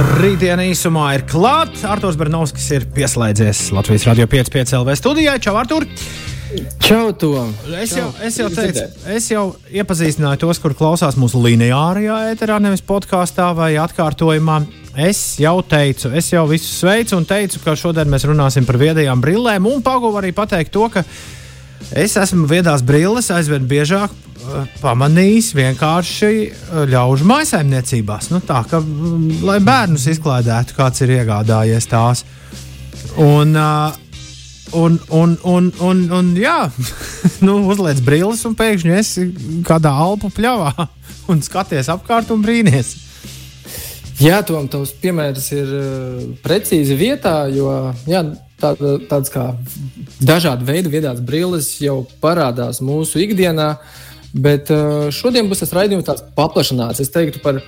Rītdiena īsumā ir klāts. Arthurs Bernovskis ir pieslēdzies Latvijas Radio 5,5 LV studijai. Čau, Artur! Čau, Tom! Es jau, es jau teicu, es jau iepazīstināju tos, kur klausās mūsu lineārajā ēterā, nevis podkāstā vai atkārtojumā. Es jau teicu, es jau visus sveicu un teicu, ka šodien mēs runāsim par viedajām brillēm. Un pagūvu arī pateikt to, ka es esmu viedās brilles aizvien biežāk pamanījis vienkārši uh, ļaužu maisaimniecībās. Nu, tā, ka, mm, lai bērnus izklaidētu, kāds ir iegādājies tās. Un, uh, un, un, un, un, un jā, nu, uzliec brilles un pēkšņi esi kādā alpu pļavā un skaties apkārt un brīnies. Jā, Tom, tavs piemērs ir uh, precīzi vietā, jo jā, tāda, tāds kā dažādi veidi viedās brilles jau parādās mūsu ikdienā, bet uh, šodien būs tas raidījums tāds paplašināts. Es teiktu par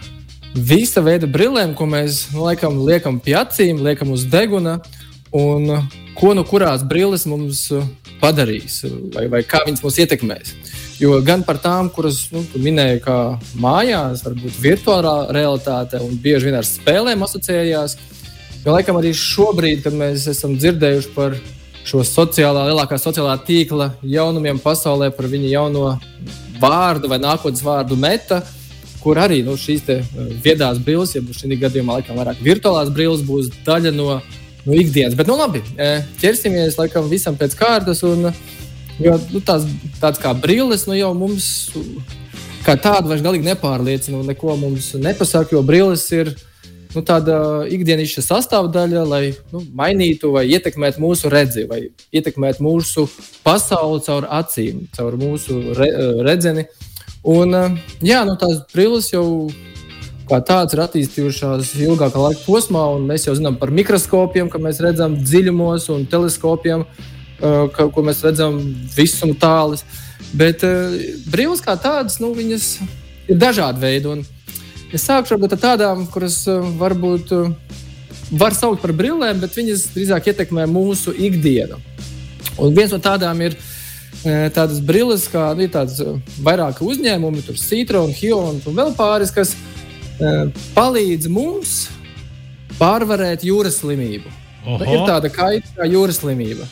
visa veida brillēm, ko mēs nu, laikam liekam pie acīm, liekam uz deguna, un uh, ko no kurās brilles mums uh, padarīs, vai, vai kā viņas mūs ietekmēs. Jo gan par tām, kuras nu, minēju, kā mājās, varbūt virtuālā realitāte un bieži vien ar spēlēm asociējās. Jo laikam arī šobrīd, kad mēs esam dzirdējuši par šo sociālā, lielākā sociālā tīkla jaunumiem pasaulē, par viņa jauno vārdu vai nākotnes vārdu meta, kur arī nu, šīs viedās brilles, ja šī gadījumā laikam vairāk virtuālās brilles būs daļa no, no ikdienas. Bet nu labi, ķersimies laikam visam pēc kārtas. Un, Jo nu, tās, tāds kā brilles nu, jau mums kā tāda vairs galīgi nepārliecina un neko mums nepasaka, jo brilles ir nu, tāda ikdienas sastāvdaļa, lai nu, mainītu vai ietekmētu mūsu redzi, vai ietekmētu mūsu pasauli caur acīm, caur mūsu re, redzeni. Un, jā, nu, tās brilles jau kā tādas ir attīstījušās ilgākā laika posmā, un mēs jau zinām par mikroskopiem, ka mēs redzam dziļumos un teleskopiem. Uh, ka, ko mēs redzam visuma tālus. Bet brīvs kā tādas, nu, viņas ir dažādi veidi. Un es sākšu ar tādām, kuras uh, varbūt uh, var saukt par brillēm, bet viņas drīzāk ietekmē mūsu ikdienu. Un viens no tādām ir uh, tādas brilles, kā nu, ir tādas uh, vairāki uzņēmumi, tur Citrona, Hiona un vēl pāris, kas palīdz mums pārvarēt jūras slimību. Oho. Ir tāda kaita kā jūras slimība.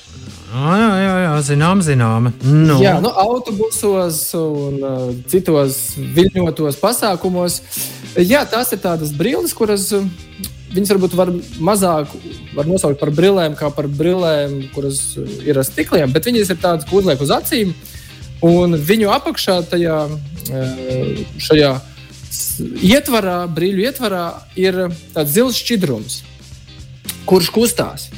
Jā, jā, jā, zinām, zinām. Nu. Jā, nu, autobusos un uh, citos viļņotos pasākumos. Jā, tās ir tādas brilles, kuras uh, viņas varbūt var mazāk var nosaukt par brillēm, kā par brillēm, kuras uh, ir ar stikliem, bet viņas ir tādas, ko uzliek uz acīm. Un viņu apakšā tajā uh, šajā ietvarā, brīļu ietvarā, ir tāds zils šķidrums, kurš kustās.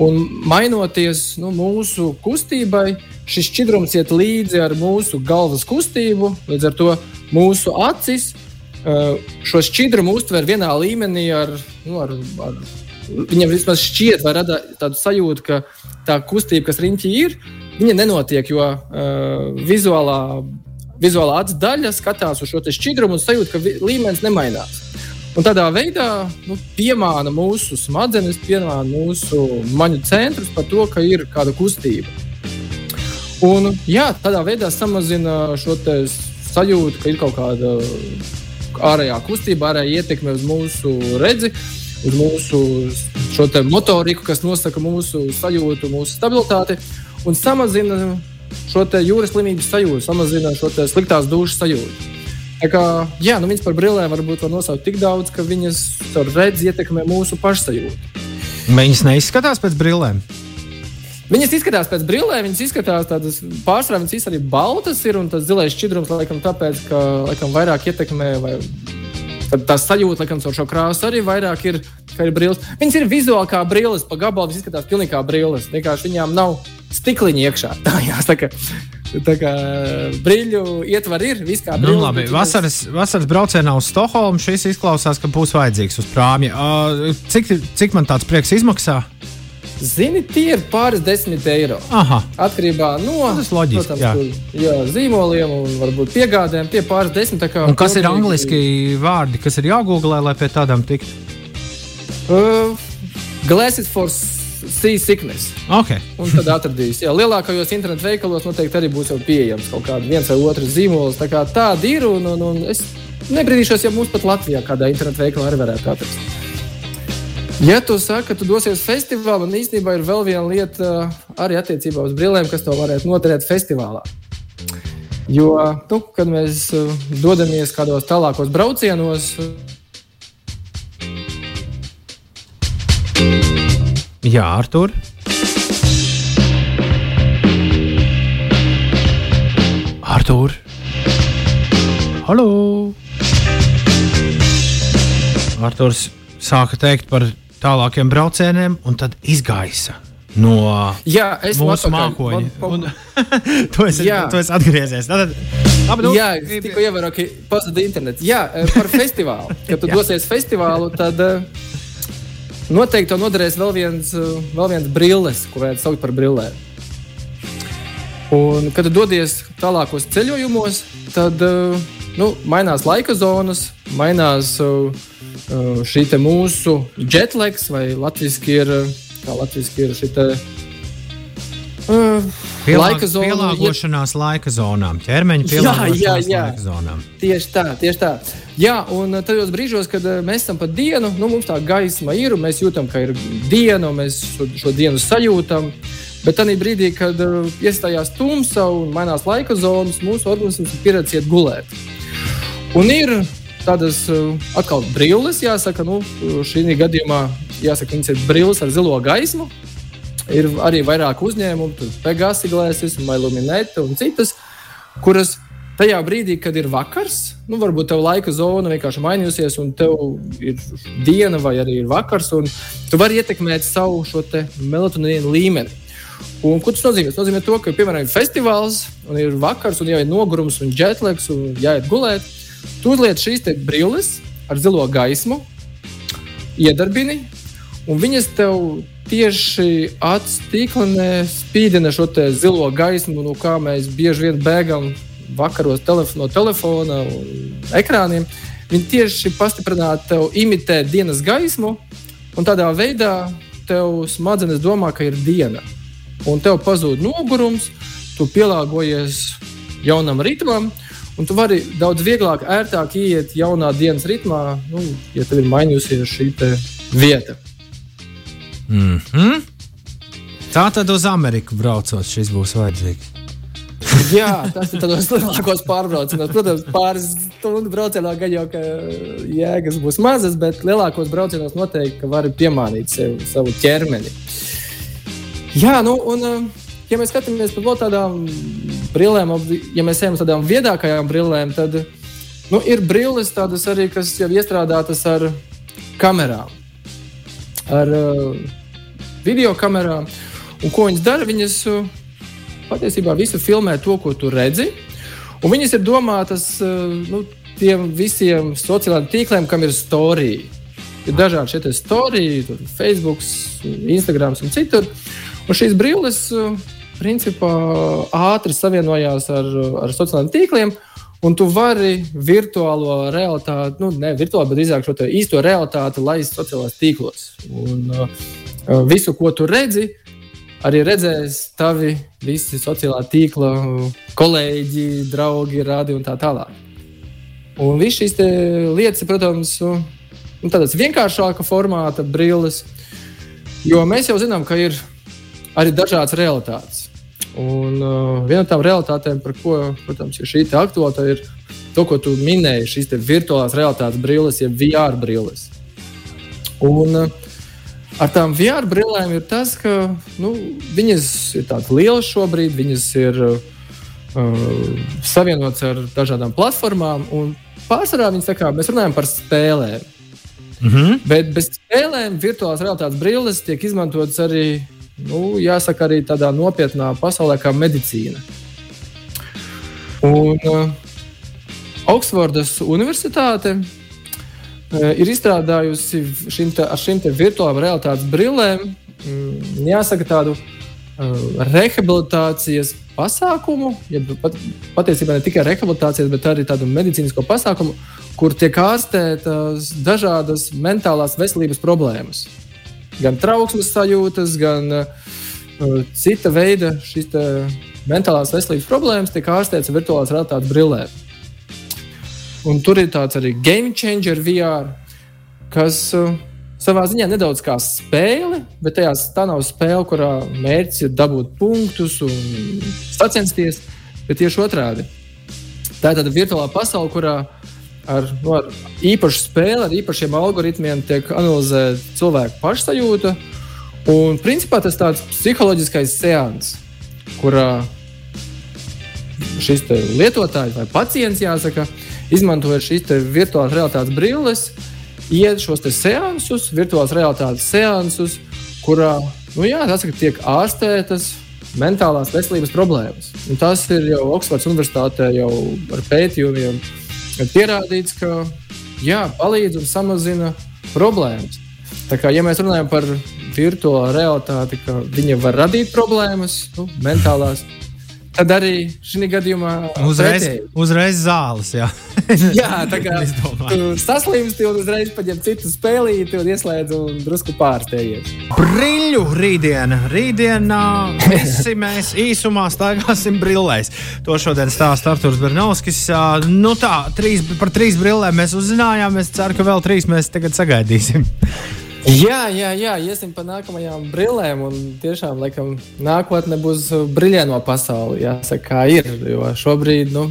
Un mainoties nu, mūsu kustībai, šis šķidrums iet līdzi ar mūsu galvas kustību. Līdz ar to mūsu acis šo šķidrumu uztver vienā līmenī ar, nu, ar, ar Viņam vismaz šķiet, vai rada tādu sajūtu, ka tā kustība, kas riņķī ir, viņa nenotiek, jo uh, vizuālā, vizuālā acis daļa skatās uz šo šķidrumu un sajūt, ka līmenis nemainās. Un tādā veidā nu, piemāna mūsu smadzenes, piemāna mūsu maņu centrus par to, ka ir kāda kustība. Un, jā, tādā veidā samazina šo sajūtu, ka ir kaut kāda ārējā kustība, ārējā ietekme uz mūsu redzi, uz mūsu motoriku, kas nosaka mūsu sajūtu, mūsu stabilitāti, un samazina šo jūras slimības sajūtu, samazina šo sliktās dušas sajūtu. Kā, jā, nu viņas par brillēm varbūt var nosaukt tik daudz, ka viņas ar redzi ietekmē mūsu pašsajūtu. Viņas neizskatās pēc brillēm. Viņas izskatās pēc brillēm, viņas izskatās tādas pārsvarā, viņas arī baltas ir un tas zilais šķidrums, laikam, tāpēc, ka laikam, vairāk ietekmē. Vai, tā sajūta, laikam, caur šo krāsu arī vairāk ir, ir brilles. Viņas ir vizuāli kā brilles, pa gabalu viņas izskatās pilnīgi kā brilles. Vienkārši viņām nav stikliņa iekšā. Tā jāsaka. Tā kā brīļu ietver ir vispār. Nu, labi, vasaras, vasaras braucienā uz Stokholmu šis izklausās, ka būs vajadzīgs uz prāmja. Uh, cik, cik man tāds prieks izmaksā? Zini, tie ir pāris desmit eiro. Aha. Atkarībā no Nu, loģiski, protams, jā. tur, jā, zīmoliem un varbūt piegādēm. Tie pāris desmit. Un kas ir angliski vārdi, kas ir jāgooglē, lai pie tādām tiktu? Uh, glasses for sea sickness. Okay. Un tad atradīs. Jā, lielākajos internetu veikalos noteikti arī būs jau pieejams kaut kāds viens vai otrs zīmols. Tā kā tāda ir. Un, un, un es nebrīdīšos, ja mums pat Latvijā kādā internetu veikalā arī varētu atrast. Ja tu saki, ka tu dosies festivālā, tad īstenībā ir vēl viena lieta arī attiecībā uz brīvlēm, kas tev varētu noderēt festivālā. Jo, nu, kad mēs uh, dodamies kādos tālākos braucienos, Jā, Artur. Artur. Halo! Arturs sāka teikt par tālākiem braucieniem, un tad izgaisa no jā, es mūsu mākoņa. Man- Un- Tu esi, tu esi atgriezies. Tātad, labi, nu, Jā, es tikko ievēroju, ka pazuda internets. Jā, eh, par festivālu. Kad tu dosies festivālu, tad eh, noteikti tev noderēs vēl viens, eh, vēl viens brilles, ko varētu saukt par brillēm. Un, kad dodies tālākos ceļojumos, tad nu, mainās laika zonas, mainās eh, šī te mūsu jetlags, vai latviešu ir, eh, kā latviešu ir šī te. Uh, Pielāg, laika zona, pielāgošanās laika zonām, ķermeņa Jā, pielāgošanās jā, jā. laika zonām. Tieši tā, tieši tā. Jā, un tajos brīžos, kad mēs esam pa dienu, nu, mums tā gaisma ir, un mēs jūtam, ka ir diena, un mēs šo, šo dienu sajūtam. Bet tajā brīdī, kad iestājās tumsa un mainās laika zonas, mūsu organisms ir pieredzējis gulēt. Un ir tādas uh, atkal brilles, jāsaka, nu, šī gadījumā jāsaka, viņas ir brilles ar zilo gaismu. Ir arī vairāk uzņēmumu, tur Pegasus, Glēsis, Mailuminēta un citas, kuras tajā brīdī, kad ir vakars, nu, varbūt tev laika zona vienkārši mainījusies, un tev ir diena vai arī ir vakars, un tu vari ietekmēt savu melatonīnu līmeni. Un, ko tas nozīmē? Tas nozīmē, to, ka, piemēram, ir festivāls, un ir vakars, un jau ir nogurums un jetlags, un jāiet gulēt. Tu uzliec šīs brilles ar zilo gaismu, iedarbini, un viņas tev tieši acis tīklenē spīdina šo zilo gaismu, no kā mēs bieži vien bēgam vakaros telef no telefona un ekrāniem. Viņi tieši pastiprināti tev imitē dienas gaismu, un tādā veidā tev smadzenes domā, ka ir diena. Un tev pazūd nogurums, tu pielāgojies jaunam ritmam, un tu vari daudz vieglāk, ērtāk iet jaunā dienas ritmā, nu, ja tev ir mainījusies šī vieta. Mm -hmm. Tā tad uz Ameriku braucot, šis būs vajadzīgs. Jā, tas ir tādos lielākos pārbraucienos. Protams, pāris stundu braucienā gan jau ka jēgas būs mazas, bet lielākos braucienos noteikti ka vari piemānīt sev, savu ķermeni. Jā, nu, un um, ja mēs skatāmies par tādām brillēm, ja mēs ejam uz tādām viedākajām brillēm, tad nu, ir brilles tādas arī, kas jau iestrādātas ar kamerām, ar uh, video kamerām. Un ko viņas dara? Viņas uh, patiesībā visu filmē to, ko tu redzi. Un viņas ir domātas uh, nu, tiem visiem sociālajiem tīkliem, kam ir storija. Ir dažādi šie storiji, Facebook, Instagram un citur. Un šīs brilles uh, principā ātri savienojās ar, ar sociālajiem tīkliem. Un tu vari virtuālo realitāti, nu, ne virtuāli, bet drīzāk šo īsto realitāti laist sociālajos tīklos. Un uh, visu, ko tu redzi, arī redzēs tavi visi sociālā tīkla kolēģi, draugi, radi un tā tālāk. Un viss šīs lietas, protams, ir tādas vienkāršāka formāta brilles, jo mēs jau zinām, ka ir arī dažādas realitātes. Un uh, viena no tām realitātēm, par ko, protams, ir šī aktuāla, ir to, ko tu minēji, šīs virtuālās realitātes brilles, jeb VR brilles. Un, uh, Ar tām VR brillēm ir tas, ka nu, viņas ir tādas lielas šobrīd, viņas ir uh, savienotas ar dažādām platformām. Pārsvarā viņas kā mēs runājam par spēlēm. Mm -hmm. Bet bez spēlēm virtuālās realitātes brilles tiek izmantotas arī, nu, jāsaka, arī tādā nopietnā pasaulē kā medicīna. Un uh, Oksfordas Universitāte ir izstrādājusi šim te, ar šīm virtuālām realitātes brillēm mm, jāsaka, tādu uh, rehabilitācijas pasākumu, ja pat, patiesībā ne tikai rehabilitācijas, bet arī tādu medicīnisko pasākumu, kur tiek ārstētas dažādas mentālās veselības problēmas. Gan trauksmes sajūtas, gan uh, cita veida šīs mentālās veselības problēmas tiek ārstētas virtuālās realitātes brillēm. Un tur ir tāds arī game changer VR, kas uh, savā ziņā nedaudz kā spēle, bet tajā tā nav spēle, kurā mērķis ir dabūt punktus un sacensties, bet tieši otrādi. Tā ir tāda virtuālā pasaule, kurā ar, nu, ar īpašu spēli, ar īpašiem algoritmiem tiek analizēta cilvēka pašsajūta. Un principā tas ir tāds psiholoģiskais seans, kurā šis lietotājs vai pacients, jāsaka, izmantojot šīs virtuālās realitātes brilles, iet šos seansus, virtuālās realitātes seansus, kurā nu, jā, tas, tiek ārstētas mentālās veselības problēmas. Un tas ir jau Oksfords Universitātē jau ar pētījumiem pierādīts, ka jā, palīdz un samazina problēmas. Tā kā, ja mēs runājam par virtuālo realitāti, ka viņa var radīt problēmas, nu, mentālās, tad arī šī gadījumā uzreiz, pretēji. uzreiz zāles. Jā, jā tā kā saslimsti un uzreiz paņem citu spēlīti un ieslēdz un drusku pārsteigties. Brīļu rītdiena. Rītdienā visi mēs īsumā staigāsim brillēs. To šodien stāsta Arthurs Bernovskis. Nu tā, trīs, par trīs brillēm mēs uzzinājām. Es ceru, ka vēl trīs mēs tagad sagaidīsim. Jā, jā, jā, iesim pa nākamajām brillēm. Un tiešām, laikam, nākotnē būs brīvdieno pasaule. Jāsaka, kā ir. Jo šobrīd, nu,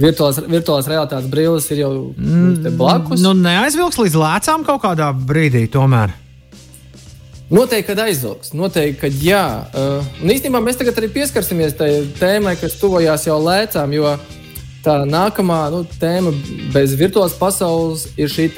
virtuālās, virtuālās realitātes brilles ir jau mm, blakus. Nu, neaizvilks līdz lēcām kaut kādā brīdī, tomēr. Noteikti, ka aizvilks. Noteikti, ka jā. Uh, un īstenībā mēs tagad arī pieskarsimies tai tēmai, kas tuvojās jau lēcām. Jo tā nākamā nu, tēma bez virtuālās pasaules ir šī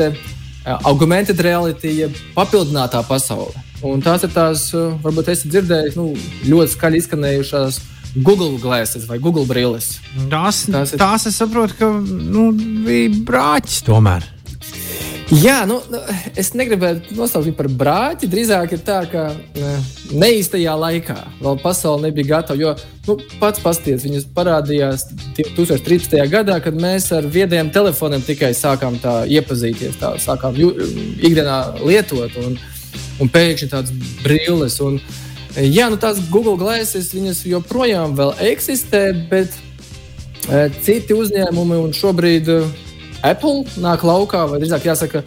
augmented reality, jeb papildinātā pasaule. Un tās ir tās, varbūt esat dzirdējis, nu, ļoti skaļi izskanējušās Google glasses vai Google brilles. Tās, tās, ir... tās es saprotu, ka nu, bija brāķis tomēr. Jā, nu, nu, es negribētu nosaukt viņu par brāķi. Drīzāk ir tā, ka neīstajā laikā vēl pasaule nebija gatava. Jo nu, pats pasties, viņas parādījās 2013. gadā, kad mēs ar viediem telefoniem tikai sākām tā iepazīties, tā sākām ikdienā lietot. Un, un pēkšņi tādas brilles. Un, jā, nu, tās Google glasses joprojām eksistē, bet e, citi uzņēmumi un šobrīd. E, Apple nāk laukā, vai drīzāk jāsaka,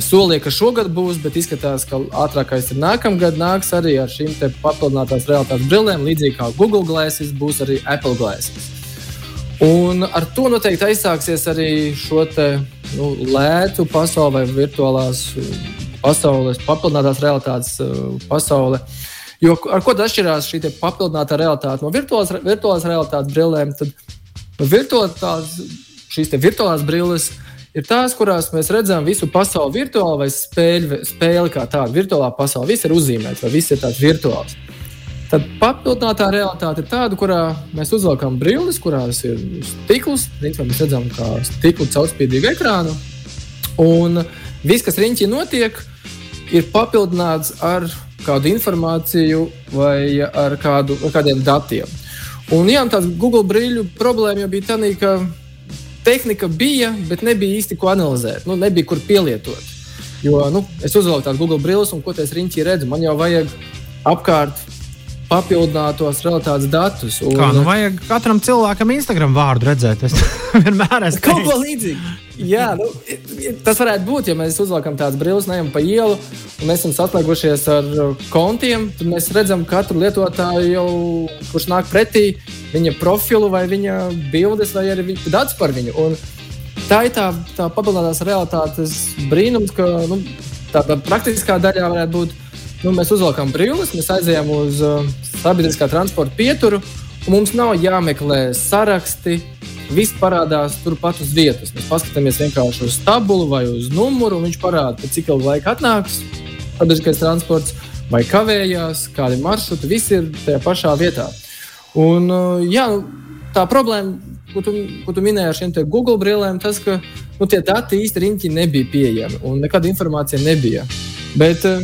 solīja, ka šogad būs, bet izskatās, ka ātrākais ir nākamgad. Nāks arī ar šīm papildinātās realitātes brillēm, līdzīgi kā Google Glasses, būs arī Apple Glasses. Un ar to noteikti aizsāksies arī šo te, nu, lētu pasauli virtuālās pasaules, papildinātās realitātes uh, pasauli. Jo ar ko atšķirās šī papildinātā realitāte no virtuālās, virtuālās realitātes brillēm? Tad virtuālās šīs virtuālās brilles ir tās, kurās mēs redzam visu pasauli virtuāli vai spēļu, spēli kā tādu. Virtuālā pasaule viss ir uzzīmēts, vai viss ir tāds virtuāls. Tad papildinātā realitāte ir tāda, kurā mēs uzvelkam brilles, kurās ir stikls. Principā mēs redzam, kā stikla caurspīdīgu ekrānu. Un viss, kas riņķī notiek, ir papildināts ar kādu informāciju vai ar, kādu, ar kādiem datiem. Un jā, tā Google brīļu problēma jau bija tā, ka tehnika bija, bet nebija īsti ko analizēt, nu, nebija kur pielietot. Jo nu, es uzvelku tādu Google brilles, un ko es riņķī redzu, man jau vajag apkārt papildinātos realitātes datus. Un... Kā nu vajag katram cilvēkam Instagram vārdu redzēt? Es vienmēr esmu kaut ko līdzīgu. Jā, nu, tas varētu būt, ja mēs uzvelkam tādas brilles, neejam pa ielu un esam saslēgušies ar kontiem. Tad mēs redzam katru lietotāju, jau, kurš nāk pretī, viņa profilu, vai viņa bildes, vai arī datus par viņu. Un tā ir tā, tā papildinātās realitātes brīnums, ka nu, tā, tā praktiskā daļā varētu būt nu, mēs uzvelkam brīvības, mēs aizējām uz uh, sabiedriskā transporta pieturu, mums nav jāmeklē saraksti. Viss parādās turpat uz vietas. Mēs paskatāmies vienkārši uz tabulu vai uz numuru, viņš parāda, cik ilgu laiku atnāks sabiedriskais transports, vai kavējās, kādi maršruti. Viss ir tajā pašā vietā. Un, uh, jā, tā problēma, ko tu, ko tu minēji ar šiem Google brīvlēm, tas, ka nu, tie dati riņķi nebija pieejami un nekāda informācija nebija. Bet, uh,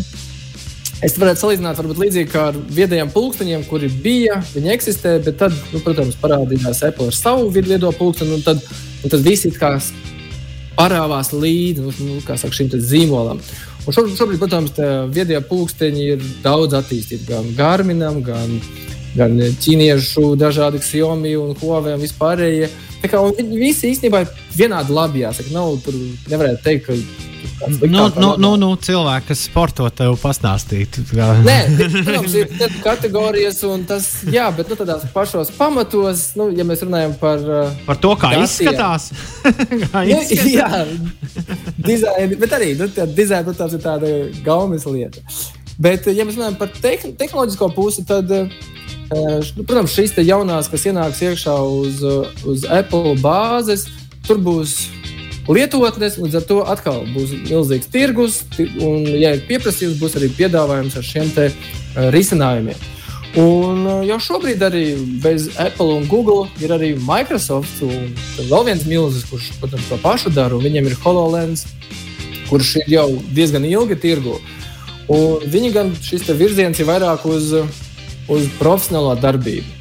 Es varētu salīdzināt, varbūt līdzīgi kā ar viedajiem pulksteņiem, kuri bija, viņi eksistē, bet tad, nu, protams, parādījās Apple ar savu viedo pulksteni, un tad, un tad visi kā parāvās līdzi nu, nu, saka, šim zīmolam. Un šobrīd, šobrīd, protams, viedie pulksteņi ir daudz attīstīti gan Garminam, gan, gan ķīniešu dažādi Xiaomi un Huawei un vispārējie. Tā kā viņi visi īstenībā ir vienādi labi. Jāsaka, nav tur nevarētu teikt, ka Nu, nu, nu, nu, cilvēki, kas sporto, tev pastāstītu. Nē, protams, ir kategorijas, un tas, jā, bet nu, tādās pašos pamatos, nu, ja mēs runājam par. Uh, par to, kā datiem. izskatās. kā nu, izskatās. jā, dizaini, bet arī nu, dizaini, protams, ir tāda gaumas lieta. Bet, ja mēs runājam par tehn tehnoloģisko pusi, tad, uh, nu, protams, šīs jaunās, kas ienāks iekšā uz, uz Apple bāzes, tur būs lietotnes. Līdz ar to atkal būs milzīgs tirgus, un, ja ir pieprasījums, būs arī piedāvājums ar šiem te, uh, risinājumiem. Un uh, jau šobrīd arī bez Apple un Google ir arī Microsoft. Vēl viens milzīgs, kurš protams, to pašu dara, un viņiem ir HoloLens, kurš ir jau diezgan ilgi tirgu. Un viņi gan šis virziens ir vairāk uz, uz profesionālo darbību.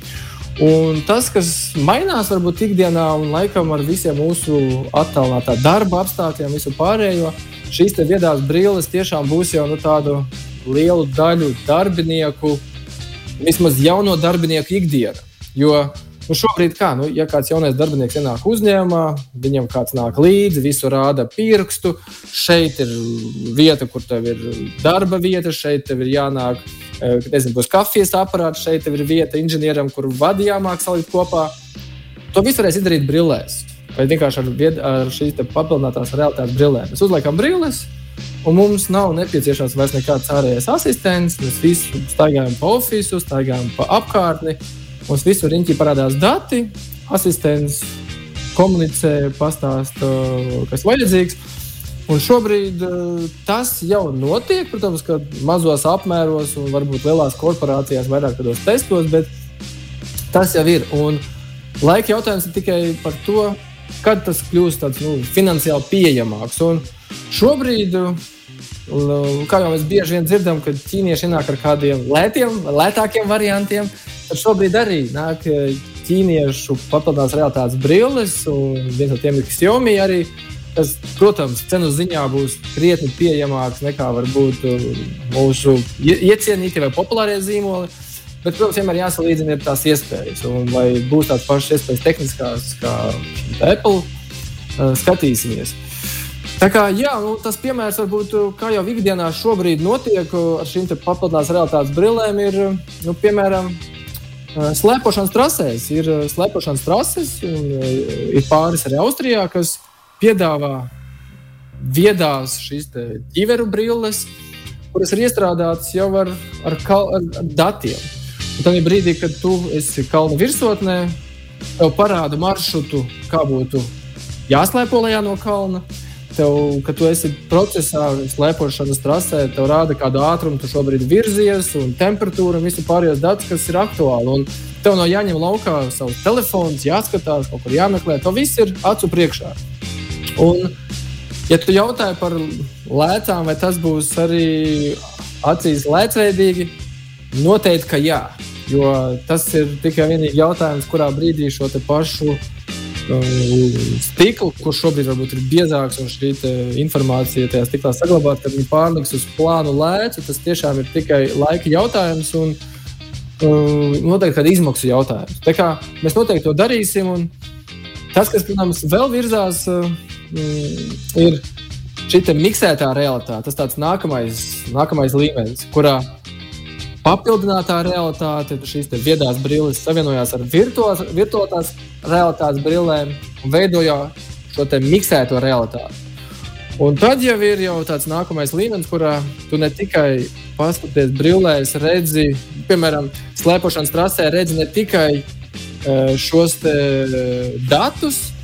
Un tas, kas mainās varbūt ikdienā un laikam ar visiem mūsu attālinātā darba apstākļiem, visu pārējo, šīs viedās brilles tiešām būs jau nu, tādu lielu daļu darbinieku, vismaz jauno darbinieku ikdiena. Jo nu, šobrīd, kā, nu, ja kāds jaunais darbinieks ienāk uzņēmumā, viņam kāds nāk līdzi, visu rāda pirkstu, šeit ir vieta, kur tev ir darba vieta, šeit tev ir jānāk nezinu, būs kafijas aparāts, šeit ir vieta inženieram, kur vadi jāmāk salikt kopā. To visu varēs izdarīt brillēs. Vai vienkārši ar, vied, ar šīs papildinātās realitātes brillēm. Mēs uzliekam brilles, un mums nav nepieciešams vairs nekāds ārējais asistents. Mēs visi staigājam pa oficiālu, staigājam pa apkārtni. Mums visur riņķī parādās dati, asistents komunicē, pastāsta, kas vajadzīgs. Un šobrīd uh, tas jau notiek, protams, ka mazos apmēros un varbūt lielās korporācijās, vairāk tādos testos, bet tas jau ir. Un laika jautājums ir tikai par to, kad tas kļūs tāds nu, finansiāli pieejamāks. Un šobrīd, uh, kā jau mēs bieži vien dzirdam, kad ķīnieši nāk ar kādiem lētiem, lētākiem variantiem, tad šobrīd arī nāk uh, ķīniešu papildinās realitātes brilles, un viens no tiem ir Xiaomi arī Tas, protams, cenu ziņā būs krietni pieejamāks nekā varbūt uh, mūsu iecienītie vai populārie zīmoli. Bet, protams, vienmēr jāsalīdzina tās iespējas. Un, vai būs tādas pašas iespējas tehniskās, kā Apple, uh, skatīsimies. Tā kā, jā, nu, tas piemērs, varbūt, uh, kā jau ikdienā šobrīd notiek ar šīm papildinās realitātes brillēm, ir nu, piemēram slēpošanas trasēs. Ir slēpošanas trases, un ir pāris arī Austrijā, kas piedāvā viedās šīs ķiveru brilles, kuras ir iestrādātas jau ar, ar, kal, ar, ar datiem. Un tad brīdī, kad tu esi kalna virsotnē, tev parāda maršrutu, kā būtu jāslēpo lejā no kalna. Tev, kad tu esi procesā, slēpošanas trasē, tev rāda, kādu ātrumu tu šobrīd virzies, un temperatūru un visu pārējos datus, kas ir aktuāli. Un tev nav jāņem laukā savs telefons, jāskatās, kaut kur jāmeklē. To viss ir acu priekšā. Un, ja tu jautāji par lētām, vai tas būs arī acīs lētveidīgi, noteikti, ka jā. Jo tas ir tikai vienīgi jautājums, kurā brīdī šo pašu um, stiklu, kurš šobrīd varbūt ir biezāks, un šī informācija tajā stiklā saglabāta, kad viņi pārliks uz plānu lēcu, tas tiešām ir tikai laika jautājums. Un, um, noteikti kāda izmaksu jautājums. Tā kā mēs noteikti to darīsim. Tas, kas, protams, vēl virzās, uh, mm, ir šī miksētā realitāte. Tas tāds nākamais, nākamais līmenis, kurā papildinātā realitāte, šīs viedās brilles savienojās ar virtuālās, realitātes brillēm un veidoja šo miksēto realitāti. Un tad jau ir jau tāds nākamais līmenis, kurā tu ne tikai paskaties brillēs, redzi, piemēram, slēpošanas trasē, redzi ne tikai uh, šos datus,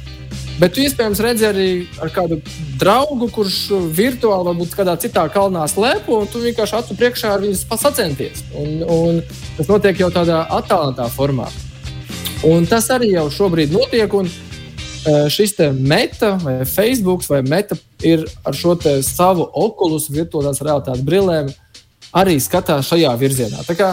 Bet tu iespējams redzi arī ar kādu draugu, kurš virtuāli varbūt kādā citā kalnā slēpo, un tu vienkārši acu priekšā ar viņu sacenties. Un, un tas notiek jau tādā attālinātā formā. Un tas arī jau šobrīd notiek. Un, e, Šis meta vai Facebook vai meta ir ar šo savu okulus virtuālās realitātes brillēm arī skatās šajā virzienā. Tā kā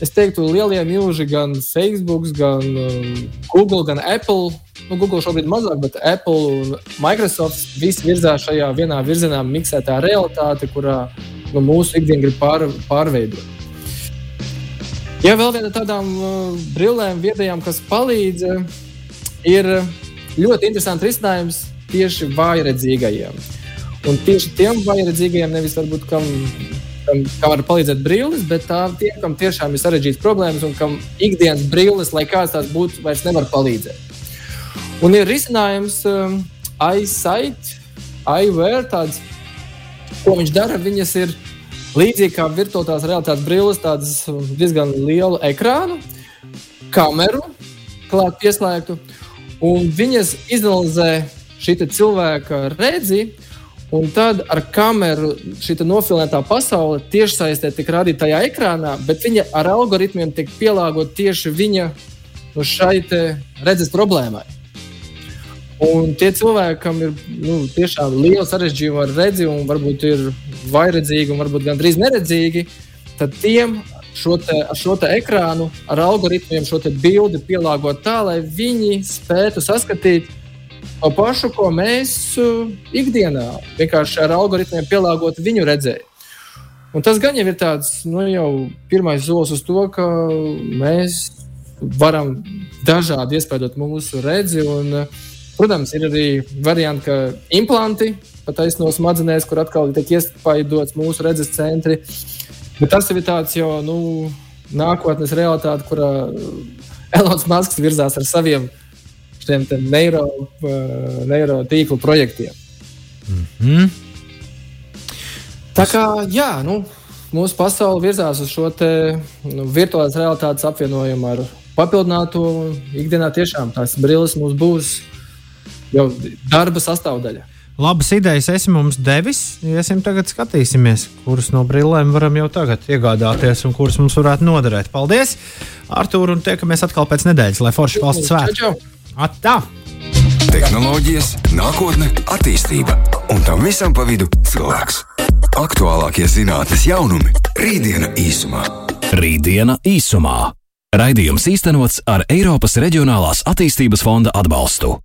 es teiktu, lielie mūži, gan Facebook, gan um, Google, gan Apple. Nu, Google šobrīd mazāk, bet Apple un Microsoft visi virzās šajā vienā virzienā, miksētā realitāte, kurā nu, mūsu ikdiena grib pār, pārveidot. Ja vēl viena tādām uh, brillēm, viedajām, kas palīdz, ir ļoti interesants risinājums tieši vājredzīgajiem. Un tieši tiem vājredzīgajiem, nevis varbūt kam, kam, kam var palīdzēt brilles, bet tā, tiem, kam tiešām ir sarežģītas problēmas un kam ikdienas brilles, lai kāds tās būtu, vairs nevar palīdzēt. Un ir risinājums um, iSight, iWare, tāds, ko viņš dara. Viņas ir Līdzīgi kā virtuālās realitātes brilles, tādas diezgan lielu ekrānu, kameru klāt pieslēgtu, un viņas izanalizē šī cilvēka redzi. Un tad ar kameru šī nofilmētā pasaule tiešsaistē tiek rādīta tajā ekrānā, bet viņa ar algoritmiem tiek pielāgota tieši viņa nu, šai redzes problēmai. Un tie cilvēki, kam ir nu, tiešām liela sarežģījuma ar redzi, un varbūt ir vairedzīgi, un varbūt gandrīz neredzīgi, tad tiem šo te, ar šo ekrānu, ar algoritmiem šo bildi pielāgot tā, lai viņi spētu saskatīt to pašu, ko mēs uh, ikdienā vienkārši ar algoritmiem pielāgot viņu redzēju. Un tas gan jau ir tāds nu, jau pirmais solis uz to, ka mēs varam dažādi iespējot mūsu redzi. Un, uh, Protams, ir arī varianti, ka implanti pataisno smadzenēs, kur atkal tiek iespaidots mūsu redzes centri. Bet tas ir tāds jau nu, nākotnes realitāte, kurā Elonas Masks virzās ar saviem neiro, uh, neiro tīklu projektiem. Mm -hmm. Tā kā jā, nu, mūsu pasaule virzās uz šo te, nu, virtuālās realitātes apvienojumu ar papildināto ikdienā. Tiešām tās brilles mums būs jau darba sastāvdaļa. Labas idejas esi mums devis. Iesim tagad skatīsimies, kuras no brillēm varam jau tagad iegādāties un kuras mums varētu noderēt. Paldies, Artur, un tiekamies atkal pēc nedēļas, lai forši valsts svētki. Atā! Tehnoloģijas, nākotne, attīstība un tam visam pa vidu cilvēks. Aktuālākie zinātnes jaunumi - rītdiena īsumā. Rītdiena īsumā. Raidījums īstenots ar Eiropas Reģionālās attīstības fonda atbalstu.